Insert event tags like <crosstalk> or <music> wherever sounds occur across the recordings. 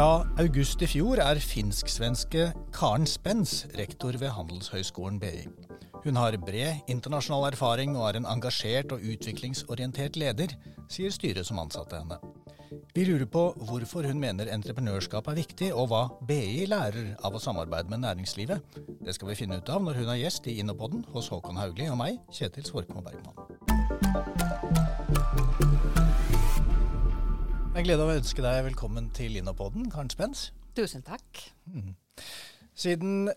Fra august i fjor er finsk-svenske Karen Spens rektor ved Handelshøyskolen BI. Hun har bred internasjonal erfaring og er en engasjert og utviklingsorientert leder, sier styret som ansatte henne. Vi lurer på hvorfor hun mener entreprenørskap er viktig, og hva BI lærer av å samarbeide med næringslivet. Det skal vi finne ut av når hun er gjest i Innopoden hos Håkon Haugli og meg, Kjetil Svorkmo Bergman. Jeg gleder meg å ønske deg velkommen til Innopoden, Karen Spens. Tusen takk. Mm. Siden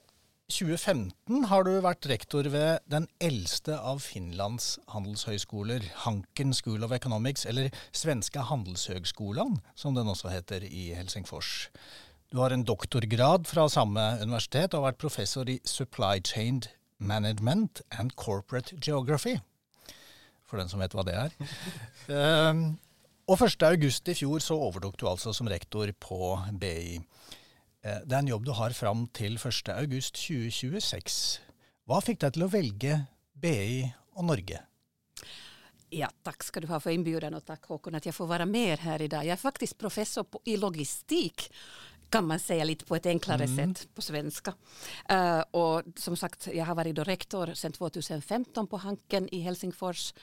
2015 har du vært rektor ved den eldste av Finlands handelshøyskoler, Hanken School of Economics, eller Svenska handelshøgskolan, som den også heter i Helsingfors. Du har en doktorgrad fra samme universitet og har vært professor i Supply Chain Management and Corporate Geography. For den som vet hva det er. <laughs> og 1.8 i fjor så overtok du altså som rektor på BI. Eh, det er en jobb du har fram til 1.8.2026. Hva fikk deg til å velge BI og Norge? Ja, tack ska du ha för inbjudan och tack Håkon att jag får vara med här idag. Jag är faktiskt professor på, i logistik kan man säga lite på ett enklare mm. sätt på svenska. Uh, och som sagt, jag har varit rektor sedan 2015 på Hanken i Helsingfors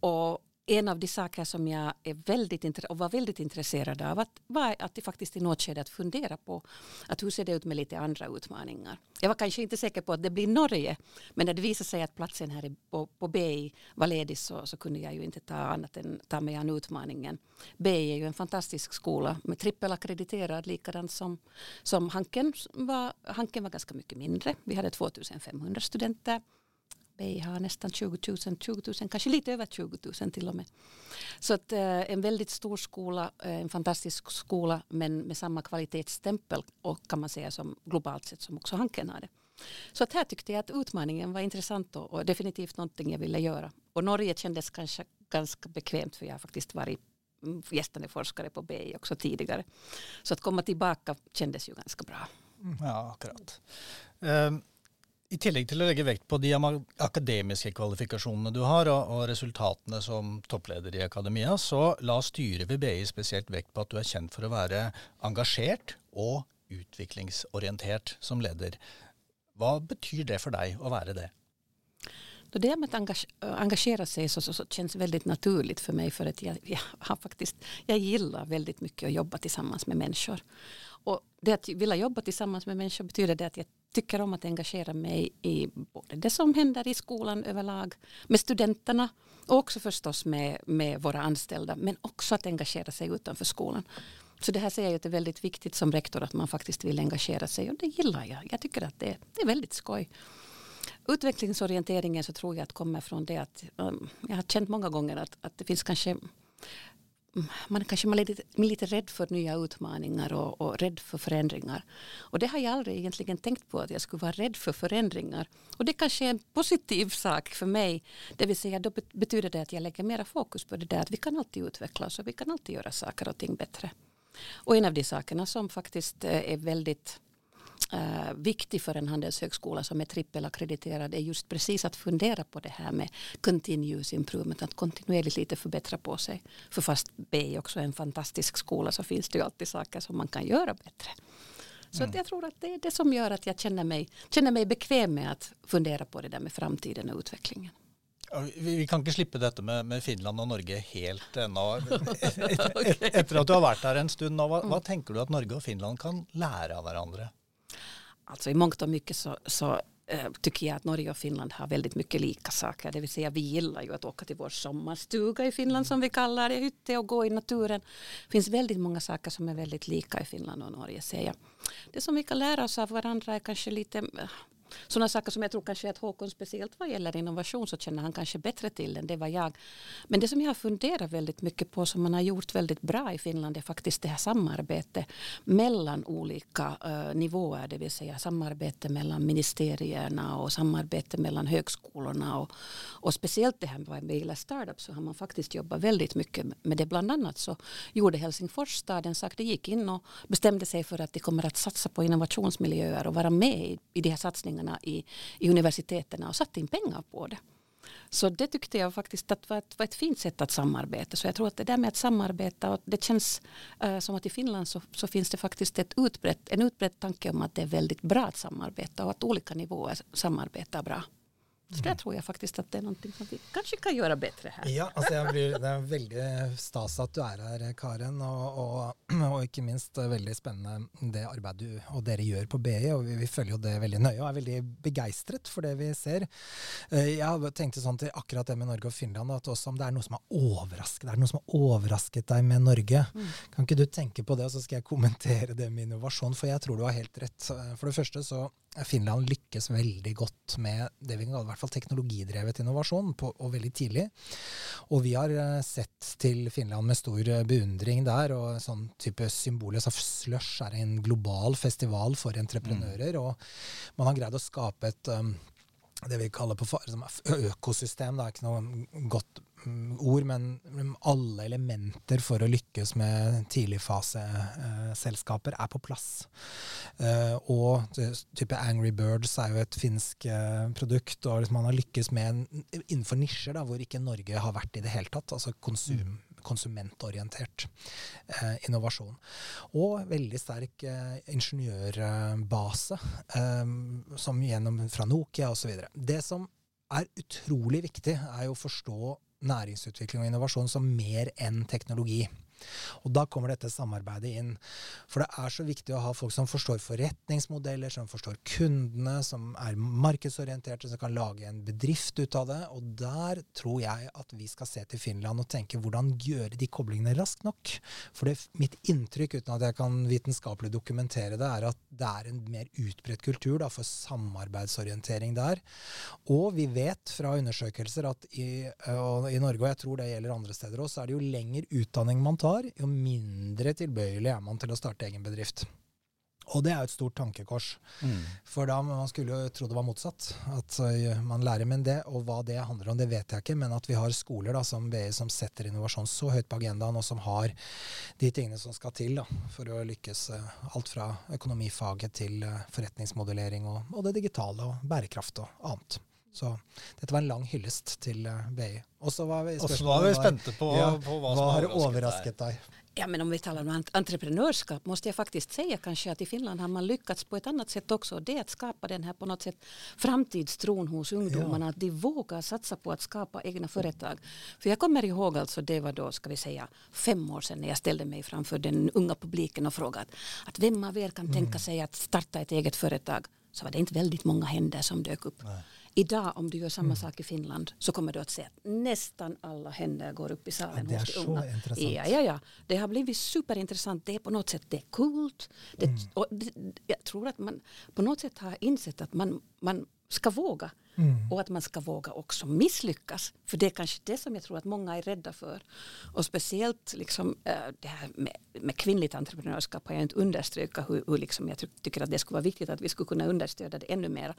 och en av de saker som jag är väldigt och var väldigt intresserad av att, var att faktiskt i något skede att fundera på att hur ser det ut med lite andra utmaningar. Jag var kanske inte säker på att det blir Norge men när det visade sig att platsen här på, på BI var ledig så, så kunde jag ju inte ta annat än ta mig an utmaningen. BI är ju en fantastisk skola med trippelackrediterad likadant som, som Hanken var. Hanken var ganska mycket mindre. Vi hade 2500 studenter BI har nästan 20 000, 20 000, kanske lite över 20 000 till och med. Så att, eh, en väldigt stor skola, eh, en fantastisk skola men med samma kvalitetsstämpel och kan man säga som globalt sett som också Hanken det. Så att här tyckte jag att utmaningen var intressant och, och definitivt någonting jag ville göra. Och Norge kändes kanske ganska bekvämt för jag har faktiskt varit gästande forskare på BI också tidigare. Så att komma tillbaka kändes ju ganska bra. Ja, akkurat. Um, I tillegg til å legge vekt på de akademiske kvalifikasjonene du har, og, og, resultatene som toppleder i akademia, så la styret ved BI spesielt vekt på at du er kjent for å være engasjert og utviklingsorientert som leder. Hva betyr det for deg å være det? Det med å engasjere seg, så, så, så, känns väldigt naturligt för mig för att jag, jag, har faktiskt, jag gillar väldigt mycket att jobba tillsammans med människor. Och det att vilja jobba tillsammans med människor betyder det att jag tycker om att engagera mig i både det som händer i skolan överlag, med studenterna och också förstås med, med våra anställda, men också att engagera sig utanför skolan. Så det här säger jag att det är väldigt viktigt som rektor att man faktiskt vill engagera sig och det gillar jag. Jag tycker att det, det är väldigt skoj. Utvecklingsorienteringen så tror jag att kommer från det att um, jag har känt många gånger att, att det finns kanske man kanske man är lite, lite rädd för nya utmaningar och, och rädd för förändringar. Det har jag aldrig egentligen tänkt på att jag skulle vara rädd för förändringar. Och det kanske är en positiv sak för mig. Det vill säga då betyder det att jag lägger mera fokus på det där att vi kan alltid utvecklas och vi kan alltid göra saker och ting bättre. Och en av de sakerna som faktiskt er är väldigt äh, viktig för en handelshögskola som är trippelackrediterad är just precis att fundera på det här med continuous improvement, att kontinuerligt lite förbättra på sig. För fast B är också en fantastisk skola så finns det ju alltid saker som man kan göra bättre. Så mm. jag tror att det är det som gör att jag känner mig, känner mig bekväm med att fundera på det där med framtiden och utvecklingen. Vi kan ikke slippe dette med, med Finland og Norge helt ennå. Etter at du har vært der en stund nå, hva, hva tenker du at Norge og Finland kan lære av hverandre? Alltså i mångt och mycket så, så äh, tycker jag att Norge och Finland har väldigt mycket lika saker. Det vill säga vi gillar ju att åka till vår sommarstuga i Finland som vi kallar det, hytte och gå i naturen. Det finns väldigt många saker som är väldigt lika i Finland och Norge jag. Det som vi kan lära oss av varandra är kanske lite sådana saker som jag tror kanske att Håkon speciellt vad gäller innovation så känner han kanske bättre till än det var jag. Men det som jag har funderat väldigt mycket på som man har gjort väldigt bra i Finland är faktiskt det här samarbetet mellan olika uh, nivåer, det vill säga samarbete mellan ministerierna och samarbete mellan högskolorna och, och speciellt det här med vad gäller så har man faktiskt jobbat väldigt mycket med det. Bland annat så gjorde Helsingfors staden sak, det gick in och bestämde sig för att de kommer att satsa på innovationsmiljöer och vara med i, i de här satsningarna pengarna i, i universiteten och satt in pengar på det. Så det tyckte jag faktiskt att var ett, var ett fint sätt att samarbeta. Så jag tror att det där med att samarbeta, och det känns uh, som att i Finland så, så, finns det faktiskt ett utbrett, en utbredd tanke om att det är väldigt bra att samarbeta och att olika nivåer samarbetar bra. Så det tror jeg faktisk at det er noe som vi kanskje kan gjøre bedre her. Ja, altså blir, Det er veldig stas at du er her, Karen. Og, og, og ikke minst veldig spennende det arbeidet du og dere gjør på BI. og Vi, vi følger jo det veldig nøye og er veldig begeistret for det vi ser. Eh, jeg tenkte sånn til akkurat det med Norge og Finland, at også om det er noe som har overrasket er noe som har overrasket deg med Norge, mm. kan ikke du tenke på det, og så skal jeg kommentere det med innovasjon? For jeg tror du har helt rett. For det første så Finland lykkes veldig godt med det vi kan kalle i hvert fall teknologidrevet innovasjon, på, og veldig tidlig. Og vi har uh, sett til Finland med stor uh, beundring der. og sånn type Symbolet så Slush er en global festival for entreprenører. Mm. Og man har greid å skape et um, det vi kaller på økosystem. Det er ikke noe godt ord, men alle elementer for å lykkes med tidligfaseselskaper er på plass. Uh, og type Angry Birds er jo et finsk uh, produkt, og man har lykkes med en, innenfor nisjer da, hvor ikke Norge har vært i det hele tatt. altså konsum, mm. konsumentorientert eh, innovasjon. Og veldig sterk ingeniørbase, som gjennom fra Nokia osv. Det som er utrolig viktig, er jo å forstå næringsutvikling og innovasjon som mer enn teknologi. Og da kommer dette samarbeidet inn. For det er så viktig å ha folk som forstår forretningsmodeller, som forstår kundene, som er markedsorienterte, som kan lage en bedrift ut av det. Og der tror jeg at vi skal se til Finland og tenke hvordan gjøre de koblingene raskt nok. For det, mitt inntrykk, uten at jeg kan vitenskapelig dokumentere det, er at det er en mer utbredt kultur da, for samarbeidsorientering der. Og vi vet fra undersøkelser at i, i Norge, og jeg tror det gjelder andre steder også, så er det jo lenger utdanning man tar tar, jo mindre tilbøyelig er man til å starte egen bedrift. Og det er jo et stort tankekors. Mm. For da man skulle jo tro det var motsatt. At uh, man lærer med det. Og hva det handler om, det vet jeg ikke. Men at vi har skoler da, som BI som setter innovasjon så høyt på agendaen, og som har de tingene som skal til da, for å lykkes. Uh, alt fra økonomifaget til uh, forretningsmodellering og, og, det digitale og bærekraft og annet. Så dette var en lang hyllest til uh, BI. Og så var vi, var vi spente på, ja, på hva, hva har overrasket deg? Ja, men om vi talar om entreprenörskap måste jag faktiskt säga kanske att i Finland har man lyckats på ett annat sätt också. Det är att skapa den här på något sätt framtidstron hos ungdomarna. Ja. Att de vågar satsa på att skapa egna företag. För jag kommer ihåg alltså det var då ska vi säga fem år sedan när jag ställde mig framför den unga publiken och frågade att vem av er kan mm. tänka sig att starta ett eget företag? Så var det inte väldigt många händer som dök upp. Nej. Idag om du gör samma mm. sak i Finland så kommer du att se att nästan alla händer går upp i salen ja, hos de unga. Det är så intressant. Ja, ja, ja. Det har blivit superintressant. Det är på något sätt det är coolt. Det, mm. och det, jag tror att man på något sätt har insett att man, man ska våga. Mm. Och att man ska våga också misslyckas. För det är kanske det som jag tror att många är rädda för. Och speciellt liksom, äh, det här med, med kvinnligt entreprenörskap har jag inte understryka hur, hur liksom jag tycker att det skulle vara viktigt att vi skulle kunna understödja det ännu mer.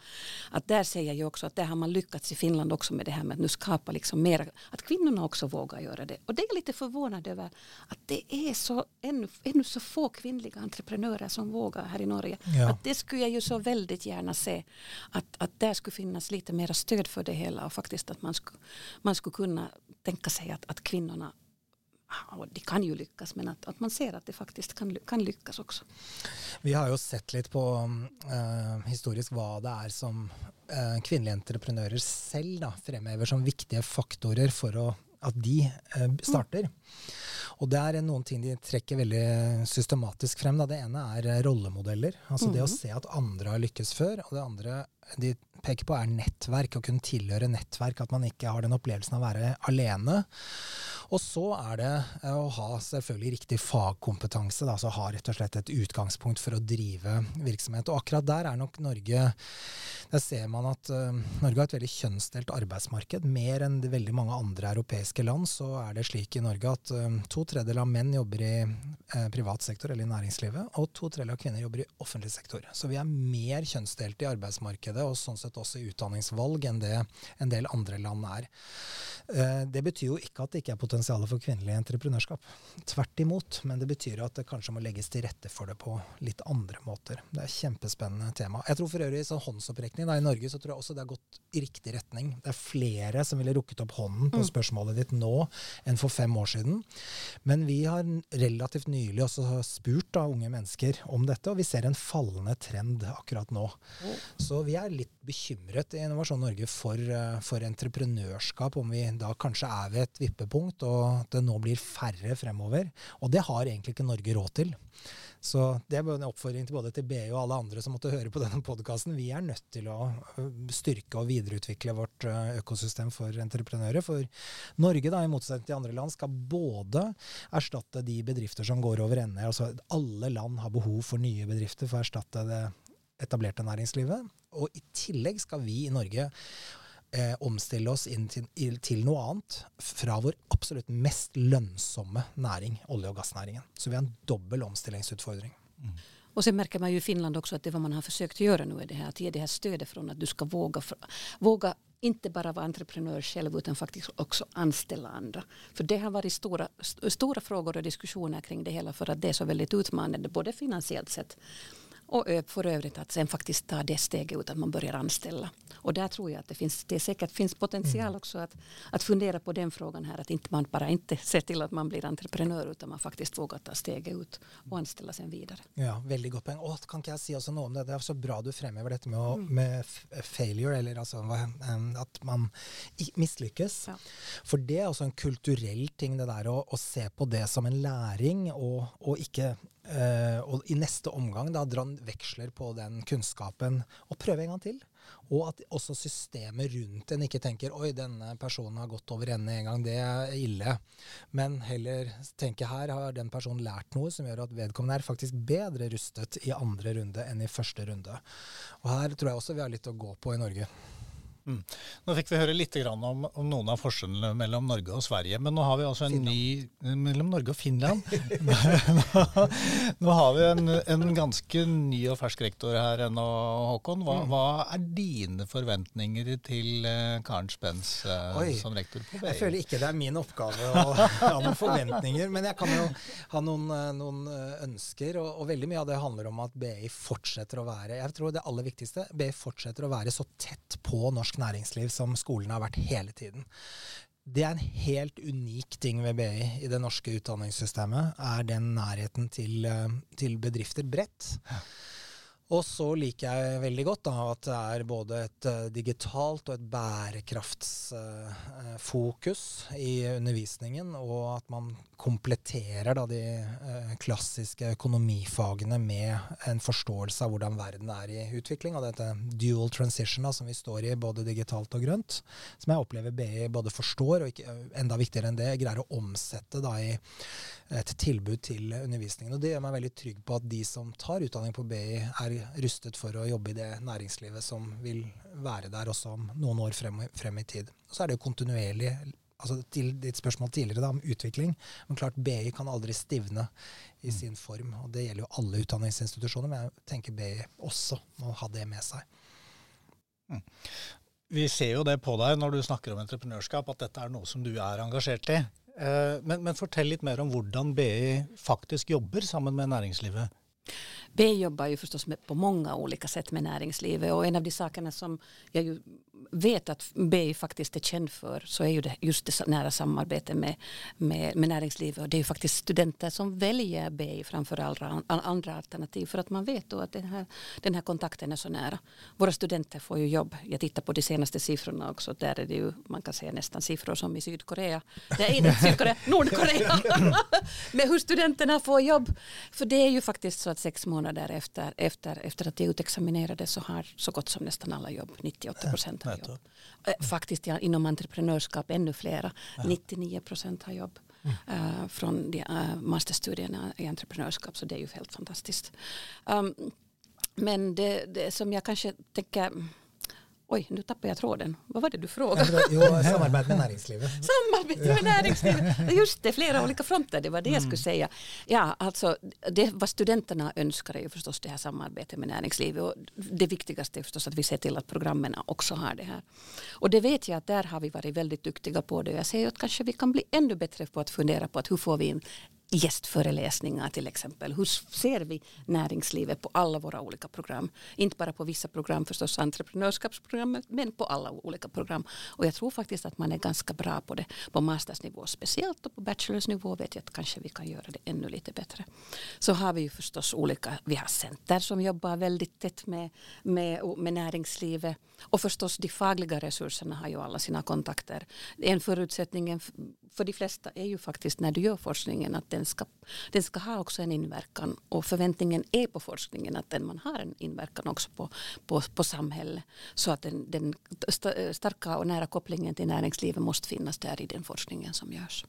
Att där säger jag ju också att där har man lyckats i Finland också med det här med att nu skapa liksom mer, att kvinnorna också vågar göra det. Och det är jag lite förvånad över att det är så ännu, ännu så få kvinnliga entreprenörer som vågar här i Norge. Ja. Att det skulle jag ju så väldigt gärna se att, att där skulle finnas lite mer stöd för det hela och faktiskt att man skulle, man skulle kunna tänka sig att, att kvinnorna de kan jo lykkes, men at, at, man ser at det faktisk kan, kan lykkes også. Vi har jo sett litt på uh, historisk hva det er som uh, kvinnelige entreprenører selv da, fremhever som viktige faktorer for å, at de uh, starter. Mm. Og det er noen ting de trekker veldig systematisk frem. Da. Det ene er rollemodeller. Altså mm. det å se at andre har lykkes før. Og det andre de peker på, er nettverk. Å kunne tilhøre nettverk. At man ikke har den opplevelsen av å være alene. Og så er det eh, å ha selvfølgelig riktig fagkompetanse. Altså ha rett og slett et utgangspunkt for å drive virksomhet. Og akkurat der er nok Norge Der ser man at uh, Norge har et veldig kjønnsdelt arbeidsmarked. Mer enn veldig mange andre europeiske land så er det slik i Norge at uh, to tredjedeler av menn jobber i uh, privat sektor eller i næringslivet, og to tredjedeler av kvinner jobber i offentlig sektor. Så vi er mer kjønnsdelte i arbeidsmarkedet, og sånn sett også i utdanningsvalg, enn det en del andre land er. det betyr jo ikke at det ikke er potensial potensial for kvinnelig entreprenørskap. Tvert imot, men det betyr at det kanskje må legges til rette for det på litt andre måter. Det er et kjempespennende tema. Jeg tror for øvrig sånn håndsopprekning da, i Norge så tror jeg også det har gått i riktig retning. Det er flere som ville rukket opp hånden på mm. spørsmålet ditt nå enn for fem år siden. Men vi har relativt nylig også spurt da, unge mennesker om dette, og vi ser en fallende trend akkurat nå. Så vi er litt bekymret i Innovasjon Norge for, eh, for entreprenørskap, om vi da kanskje er ved et vippepunkt, og at det nå blir færre fremover. Og det har egentlig ikke Norge råd til. Så det er en oppfordring til både til BU og alle andre som måtte høre på denne podkasten. Vi er nødt til å styrke og videreutvikle vårt økosystem for entreprenører. For Norge, da, i motsetning til andre land, skal både erstatte de bedrifter som går over ende. Altså alle land har behov for nye bedrifter for å erstatte det etablerte næringslivet. Og i tillegg skal vi i Norge eh, omstille oss til, til, noe annet fra vår absolutt mest lønnsomme næring, olje- og gassnæringen. Så vi har en dobbel omstillingsutfordring. Mm. Och sen märker man ju i Finland också att det vad man har försökt göra nu är det här att ge det här stödet från att du ska våga, våga inte bara vara entreprenör själv utan faktiskt också anställa andra. För det har varit stora, stora frågor och diskussioner kring det hela för att det är så väldigt utmanande både finansiellt sett och för övrigt att sen faktiskt ta det steget ut att man börjar anställa. Och där tror jag att det, finns, det säkert finns potential mm. också att, att fundera på den frågan här. Att inte man bara inte <laughs> ser till att man blir entreprenör utan man faktiskt vågar ta steget ut och anställa sen vidare. Ja, väldigt godt poeng. Og kan ikke jeg si også noe om det? Det er så bra du fremhever dette med, mm. med failure, eller altså at man mislykkes. Ja. For det er også en kulturell ting, det der å, å se på det som en læring, og, og ikke Uh, og i neste omgang da dra veksler på den kunnskapen og prøve en gang til. Og at også systemet rundt en ikke tenker oi, denne personen har gått over ende en gang, det er ille. Men heller tenke her har den personen lært noe som gjør at vedkommende er faktisk bedre rustet i andre runde enn i første runde. Og her tror jeg også vi har litt å gå på i Norge. Mm. Nå fikk vi høre litt om, om, noen av forskjellene mellom Norge og Sverige. Men nå har vi altså en Finland. ny Mellom Norge og Finland. <laughs> nå, nå, har vi en, en, ganske ny og fersk rektor her ennå, Håkon. Hva, mm. hva, er dine forventninger til uh, Karen Spens uh, som rektor på BI? Jeg føler ikke det er min oppgave å <laughs> ha noen forventninger. Men jeg kan jo ha noen, eh, noen ønsker. Og, og, veldig mye av det handler om at BI fortsetter å være Jeg tror det aller viktigste BI fortsetter å være så tett på norsk næringsliv som skolene har vært hele tiden. Det er en helt unik ting ved BI i det norske utdanningssystemet, er den nærheten til, eh, til bedrifter bredt. Og så liker jeg veldig godt da, at det er både et uh, digitalt og et bærekraftsfokus uh, i undervisningen, og at man kompletterer da, de klassiske økonomifagene med en forståelse av hvordan verden er i utvikling. Og dette dual transition da, som vi står i, både digitalt og grønt, som jeg opplever BI både forstår, og ikke, enda viktigere enn det, greier å omsette i et tilbud til undervisningen. Og det gjør meg veldig trygg på at de som tar utdanning på BI, er rustet for å jobbe i det næringslivet som vil være der også om noen år frem, frem i tid. Og så er det jo kontinuerlig altså Til ditt spørsmål tidligere da, om utvikling. Men klart BI kan aldri stivne i sin form. og Det gjelder jo alle utdanningsinstitusjoner, men jeg tenker BI også må ha det med seg. Mm. Vi ser jo det på deg når du snakker om entreprenørskap, at dette er noe som du er engasjert i. Eh, men, men, fortell litt mer om hvordan BI faktisk jobber sammen med næringslivet. BI jobbar ju förstås med, på många olika sätt med näringslivet och en av de sakerna som jag ju vet att BI faktiskt är känd för så är ju det just det nära samarbetet med, med, med näringslivet och det är ju faktiskt studenter som väljer BI framför andra, andra alternativ för att man vet då att den här, den här kontakten är så nära. Våra studenter får ju jobb. Jag tittar på de senaste siffrorna också. Där är det ju, man kan säga nästan siffror som i Sydkorea. Det är inte Sydkorea, <laughs> Nordkorea. <laughs> med hur studenterna får jobb. För det är ju faktiskt så att sex månader efter, efter, efter att de utexaminerade så har så gott som nästan alla jobb, 98 procent jobb. Eh, faktiskt inom entreprenörskap ännu flera. Ja. 99 procent har jobb. Mm. Uh, från de, uh, masterstudierna i entreprenörskap så det är ju helt fantastiskt. Um, men det, det, som jag kanske tänker Oj, nu tappade jag tråden. Vad var det du frågade? Ja, jo, <laughs> samarbete med näringslivet. Samarbete med näringslivet. <laughs> Just det, flera olika fronter, det var det jag skulle säga. Ja, alltså det vad studenterna önskar är ju förstås det här samarbetet med näringslivet och det viktigaste är förstås att vi ser till att programmen också har det här. Och det vet jag att där har vi varit väldigt duktiga på det. Jag säger att kanske vi kan bli ännu bättre på att fundera på att hur får vi in gästföreläsningar till exempel. Hur ser vi näringslivet på alla våra olika program? Inte bara på vissa program, förstås entreprenörskapsprogrammet, men på alla olika program. Och jag tror faktiskt att man är ganska bra på det på mastersnivå speciellt och på bachelorsnivå vet jag att kanske vi kan göra det ännu lite bättre. Så har vi ju förstås olika, vi har center som jobbar väldigt tätt med, med, med näringslivet och förstås de fagliga resurserna har ju alla sina kontakter. En förutsättning för de flesta är ju faktiskt när du gör forskningen att den skal, den ska ha också en inverkan och förväntningen är på forskningen att den man har en inverkan också på, på, på samhället. Så att den, den starka och nära kopplingen till näringslivet måste finnas där i den forskningen som görs.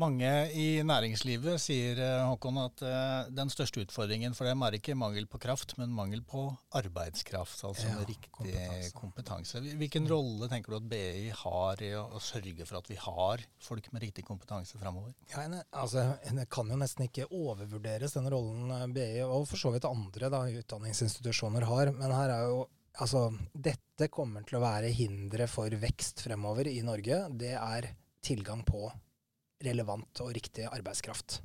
Mange i næringslivet sier eh, Håkon, at eh, den største utfordringen for dem er ikke mangel på kraft, men mangel på arbeidskraft. Altså ja, riktig kompetanse. kompetanse. Hvilken rolle tenker du at BI har i å sørge for at vi har folk med riktig kompetanse framover? Ja, altså, det kan jo nesten ikke overvurderes, den rollen eh, BI og for så vidt andre da, utdanningsinstitusjoner har. Men her er jo Altså, dette kommer til å være hindre for vekst fremover i Norge. Det er tilgang på relevant og riktig arbeidskraft.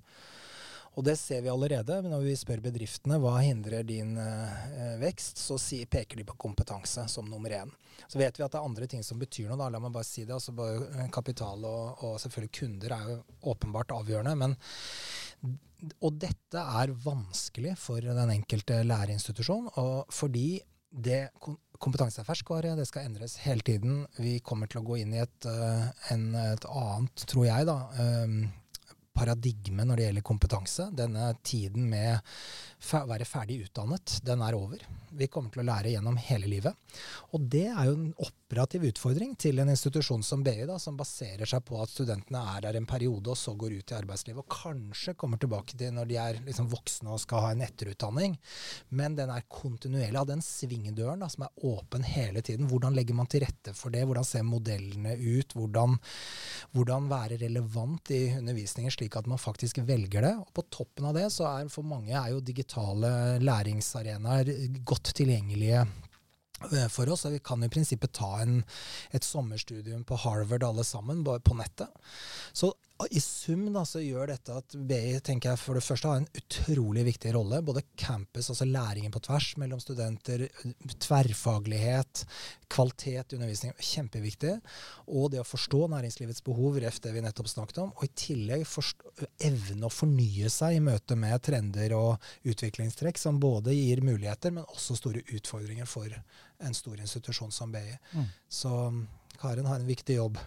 Og det ser vi allerede. Når vi spør bedriftene hva hindrer din eh, vekst, så si, peker de på kompetanse som nummer én. Så vet vi at det er andre ting som betyr noe. Da. La meg bare si det. Altså, bare kapital og, og, selvfølgelig kunder er jo åpenbart avgjørende. Men, og dette er vanskelig for den enkelte læreinstitusjon. Fordi det kompetanse er ferskvare, det skal endres hele tiden. Vi kommer til å gå inn i et, uh, en, et annet, tror jeg, da, um, paradigme når det gjelder kompetanse. Denne tiden med å være ferdig utdannet, den er over. Vi kommer til å lære gjennom hele livet. Og det er jo en operativ utfordring til en institusjon som BI, da, som baserer seg på at studentene er der en periode og så går ut i arbeidslivet. Og kanskje kommer tilbake til når de er liksom voksne og skal ha en etterutdanning. Men den er kontinuerlig. Av den svingdøren da, som er åpen hele tiden. Hvordan legger man til rette for det? Hvordan ser modellene ut? Hvordan, hvordan være relevant i undervisningen? slik at man faktisk velger det? Og på toppen av det så er for mange er jo digitale læringsarenaer godt tilgjengelige eh, for oss. Vi kan i prinsippet ta en, et sommerstudium på Harvard alle sammen, bare på nettet. Så i sum da, så gjør dette at BI tenker jeg, for det første har en utrolig viktig rolle. Både campus, altså læringen på tvers mellom studenter, tverrfaglighet, kvalitet i undervisning. kjempeviktig. Og det å forstå næringslivets behov, ref det vi nettopp snakket om. Og i tillegg forstå, evne å fornye seg i møte med trender og utviklingstrekk som både gir muligheter, men også store utfordringer for en stor institusjon som BI. Mm. Så Karen har en viktig jobb.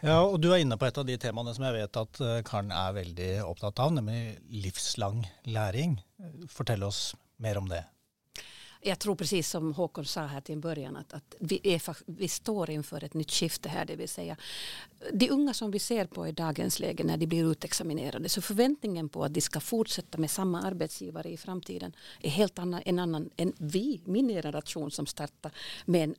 Ja, og Du er inne på et av de temaene som jeg vet at eh, Karen er veldig opptatt av, nemlig livslang læring. Fortell oss mer om det. Jeg tror precis som Håkon sa her til en början att, at vi, er, vi står inför et nytt skifte her. Det vill säga de unga som vi ser på i dagens läge når de blir utexaminerade så forventningen på at de skal fortsette med samme arbeidsgivere i framtiden er helt annan, en annan än vi, min generation som startar med,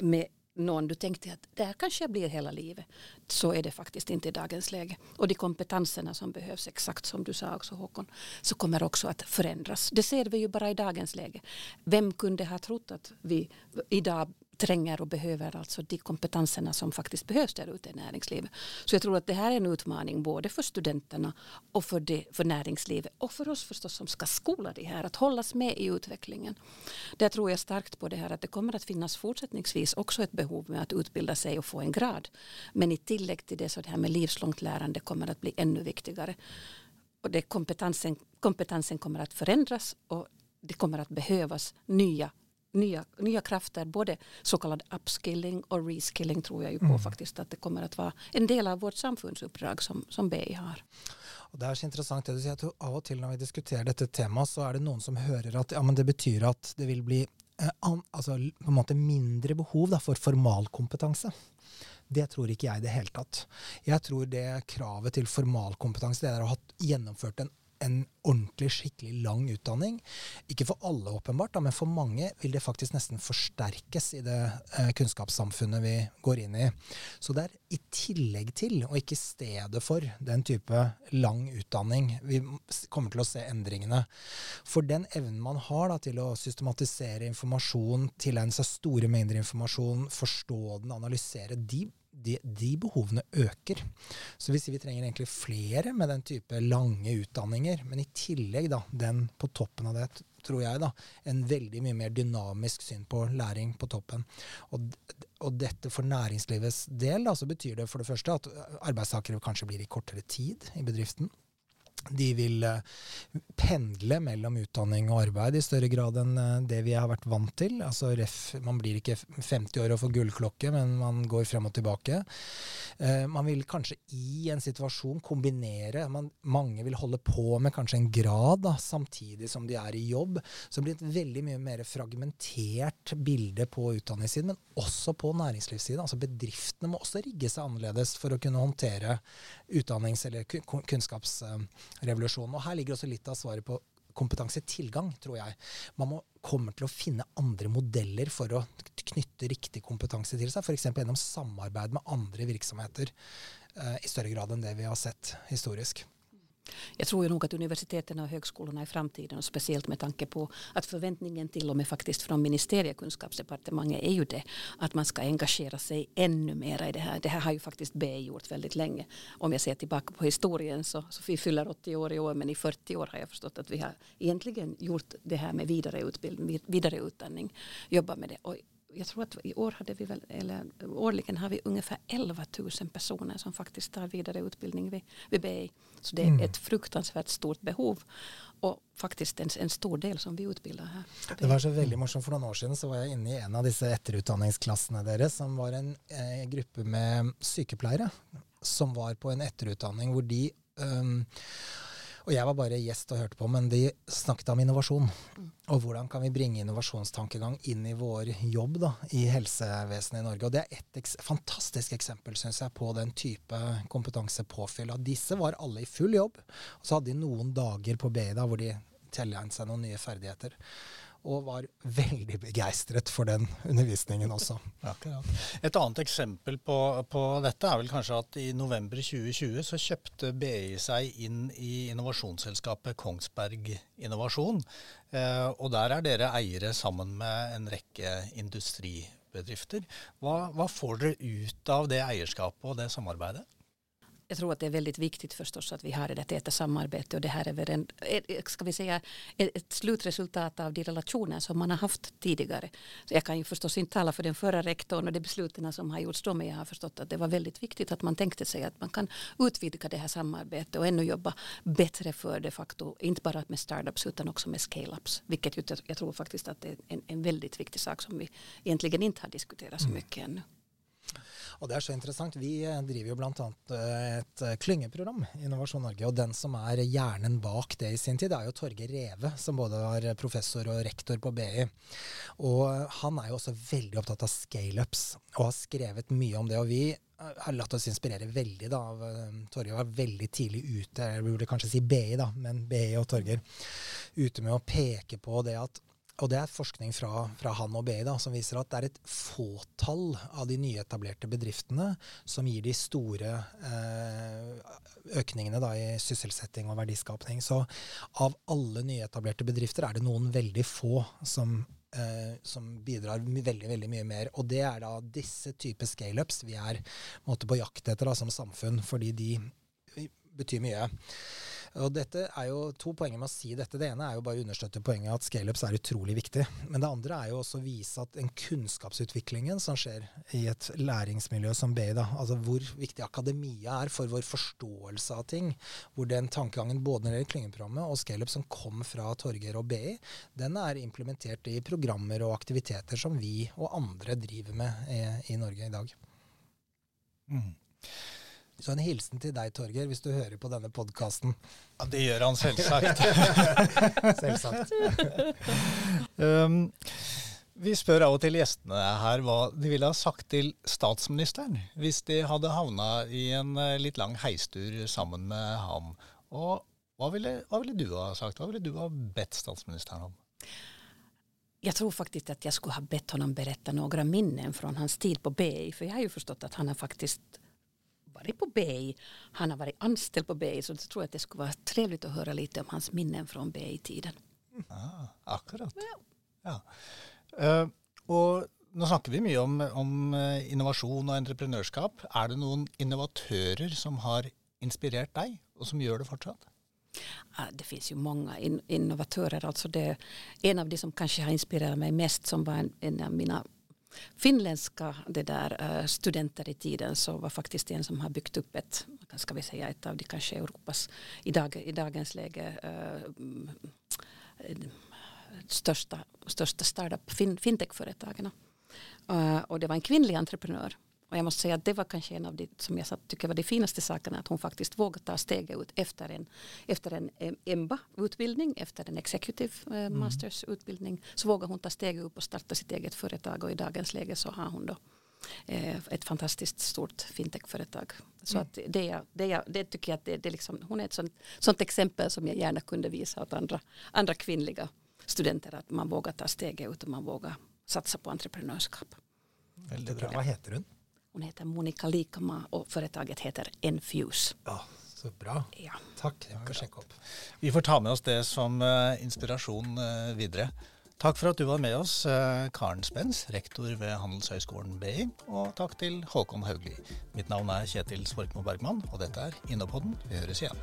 med någon du tänkte att det kanskje blir hela livet. Så är det faktiskt inte i dagens läge. Och de kompetenserna som behövs, exakt som du sa också Håkon, så kommer också att förändras. Det ser vi ju bara i dagens läge. Vem kunde ha trott att vi idag tränger och behöver alltså de kompetenserna som faktiskt behövs där ute i näringslivet. Så jag tror att det här är en utmaning både för studenterna och för, det, för näringslivet och för oss förstås som ska skola det här, att hållas med i utvecklingen. Där tror jag starkt på det här att det kommer att finnas fortsättningsvis också ett behov med att utbilda sig och få en grad. Men i tillägg till det så det här med livslångt lärande kommer att bli ännu viktigare. Och det kompetensen, kompetensen kommer att förändras och det kommer att behövas nya nya, nya krafter, både så kallad upskilling och reskilling tror jag ju på mm. faktiskt att det kommer att vara en del av vårt samfunnsoppdrag som, som BI har. Og Det er så interessant det du sier, at av og til når vi diskuterer dette temaet, så er det noen som hører at ja, men det betyr at det vil bli eh, an, altså, på en måte mindre behov da, for formalkompetanse. Det tror ikke jeg i det hele tatt. Jeg tror det kravet til formalkompetanse, det er å ha gjennomført en en ordentlig, skikkelig lang utdanning. Ikke for alle, åpenbart, da, men for mange vil det faktisk nesten forsterkes i det eh, kunnskapssamfunnet vi går inn i. Så det er i tillegg til, og ikke i stedet for, den type lang utdanning vi kommer til å se endringene. For den evnen man har da, til å systematisere informasjon, tilegne seg store mengder informasjon, forstå den, analysere, de de, de, behovene øker. Så vi sier vi trenger egentlig flere med den type lange utdanninger. Men i tillegg, da, den på toppen av det, tror jeg, da, en veldig mye mer dynamisk syn på læring på toppen. Og, og dette for næringslivets del, da, så betyr det for det første at arbeidstakere kanskje blir i kortere tid i bedriften. De vil eh, pendle mellom utdanning og arbeid i større grad enn eh, det vi har vært vant til. Altså ref, Man blir ikke 50 år og får gullklokke, men man går frem og tilbake. Eh, man vil kanskje i en situasjon kombinere man, Mange vil holde på med kanskje en grad da, samtidig som de er i jobb. Så det blir et veldig mye mer fragmentert bilde på utdanningssiden, men også på næringslivssiden. Altså Bedriftene må også rigge seg annerledes for å kunne håndtere utdannings- eller kunnskapsrevolusjonen. Og her ligger også litt av svaret på kompetansetilgang, tror jeg. Man må kommer til å finne andre modeller for å knytte riktig kompetanse til seg, f.eks. gjennom samarbeid med andre virksomheter uh, i større grad enn det vi har sett historisk. Jag tror ju nog att universiteten och högskolorna i framtiden och speciellt med tanke på att förväntningen till och med faktiskt från ministeriekunskapsdepartementet är ju det att man ska engagera sig ännu mer i det här. Det här har ju faktiskt B gjort väldigt länge. Om jag ser tillbaka på historien så, så vi fyller 80 år i år men i 40 år har jag förstått att vi har egentligen gjort det här med vidareutbildning, vidareutbildning, jobbat med det. Och jag tror att i år hade vi väl, eller årligen har vi ungefär 11 000 personer som faktiskt tar vidareutbildning vid, vid BI. Så det är mm. ett fruktansvärt stort behov Og faktisk en, en, stor del som vi utbilder her. Det var så veldig morsomt. For noen år siden så var jeg inne i en av disse etterutdanningsklassene deres, som var en eh, gruppe med sykepleiere som var på en etterutdanning hvor de um, og jeg var bare gjest og hørte på, men de snakket om innovasjon. Mm. Og hvordan kan vi bringe innovasjonstankegang inn i vår jobb da, i helsevesenet i Norge. Og det er et eks fantastisk eksempel, syns jeg, på den type kompetansepåfyll. Og disse var alle i full jobb, og så hadde de noen dager på BI da, hvor de tilegnet seg noen nye ferdigheter og var veldig begeistret for den undervisningen også. <laughs> Akkurat. Et annet eksempel på, på, dette er vel kanskje at i november 2020 så kjøpte BI seg inn i innovasjonsselskapet Kongsberg Innovasjon. Eh, og der er dere eiere sammen med en rekke industribedrifter. Hva, hva får dere ut av det eierskapet og det samarbeidet? Jag tror att det är väldigt viktigt förstås att vi har det täta samarbete och det här är väl en, ska vi säga, ett slutresultat av de relationer som man har haft tidigare. Så jag kan ju förstås inte tala för den förra rektorn och de besluten som har gjorts då men jag har förstått att det var väldigt viktigt att man tänkte sig att man kan utvidga det här samarbetet och ännu jobba bättre för de facto, inte bara med startups utan också med scale-ups. Vilket jag tror faktiskt att det är en, en väldigt viktig sak som vi egentligen inte har diskuterat så mm. mycket ännu. Og det er så interessant. Vi driver jo bl.a. Eh, et klyngeprogram i Innovasjon Norge. Og den som er hjernen bak det i sin tid, det er jo Torgeir Reve, som både var professor og rektor på BI. Og han er jo også veldig opptatt av scaleups, og har skrevet mye om det. Og vi har latt oss inspirere veldig da, av eh, Torgeir var veldig tidlig ute, jeg burde kanskje si BI, da, men BI og Torgeir, ute med å peke på det at og det er forskning fra, fra han og BI da, som viser at det er et fåtall av de nyetablerte bedriftene som gir de store eh, økningene da, i sysselsetting og verdiskapning. Så av alle nyetablerte bedrifter er det noen veldig få som, eh, som bidrar veldig veldig mye mer. Og det er da disse typer scaleups vi er måte, på jakt etter da, som samfunn, fordi de betyr mye. Og dette er jo To poenger med å si dette. Det ene er jo bare å understøtte poenget at scaleups er utrolig viktig. Men det andre er jo også å vise at den kunnskapsutviklingen som skjer i et læringsmiljø som BI, da, altså hvor viktig akademia er for vår forståelse av ting, hvor den tankegangen både når det gjelder klyngeprogrammet og scaleup som kom fra Torgeir og BI, den er implementert i programmer og aktiviteter som vi og andre driver med i, i Norge i dag. Mm. Så en hilsen til deg, Torgeir, hvis du hører på denne podkasten. Ja, det gjør han selvsagt. <laughs> selvsagt. um, vi spør av og til gjestene her hva de ville ha sagt til statsministeren hvis de hadde havna i en eh, litt lang heistur sammen med ham. Og Hva ville, hva ville, du ha sagt? Hva ville du ha bedt statsministeren om? Jag tror faktiskt att jag skulle ha bett honom berätta några minnen från hans tid på BI. För jag har ju förstått att han har faktiskt varit på BI. Han har varit anställd på BI. Så jag tror att det skulle vara trevligt att höra lite om hans minnen från BI-tiden. Ah, akkurat. Ja. Uh, og nå snakker vi mye om, om eh, innovasjon og entreprenørskap. Er det noen innovatører som har inspirert deg, og som gjør det fortsatt? Det finns ju många in, innovatörer. Alltså det, en av de som kanske har inspirerat mig mest som var en, en av mina finländska det där, uh, studenter i tiden så var faktiskt en som har byggt upp ett, ska vi säga, ett av de kanske Europas i, dag, i dagens läge äh, största, största startup fin, fintech-företagen. Uh, och det var en kvinnlig entreprenör och jag måste säga att det var kanske en av de som jag tycker var de finaste sakerna att hon faktiskt vågade ta steget ut efter en, efter en EMBA-utbildning, efter en Executive eh, mm. Masters-utbildning så vågade hon ta steget upp och starta sitt eget företag och i dagens läge så har hon då eh, ett fantastiskt stort fintechföretag. Så mm. att det, det, det tycker jag att det, det liksom, hon är ett sånt, sånt exempel som jag gärna kunde visa åt andra, andra kvinnliga studenter att man vågar ta steget ut och man vågar satsa på entreprenörskap. Väldigt bra. Vad heter hon? Hon heter Monica Likama och företaget heter Enfuse. Ja, så bra. Ja. Takk. Vi får ta med oss det som uh, inspirasjon uh, videre. Takk for at du var med oss, uh, Karen Spens, rektor ved Handelshøyskolen BI. Og takk til Håkon Haugli. Mitt navn er Kjetil Svorkmo Bergman, og dette er Innopodden. Vi høres igjen.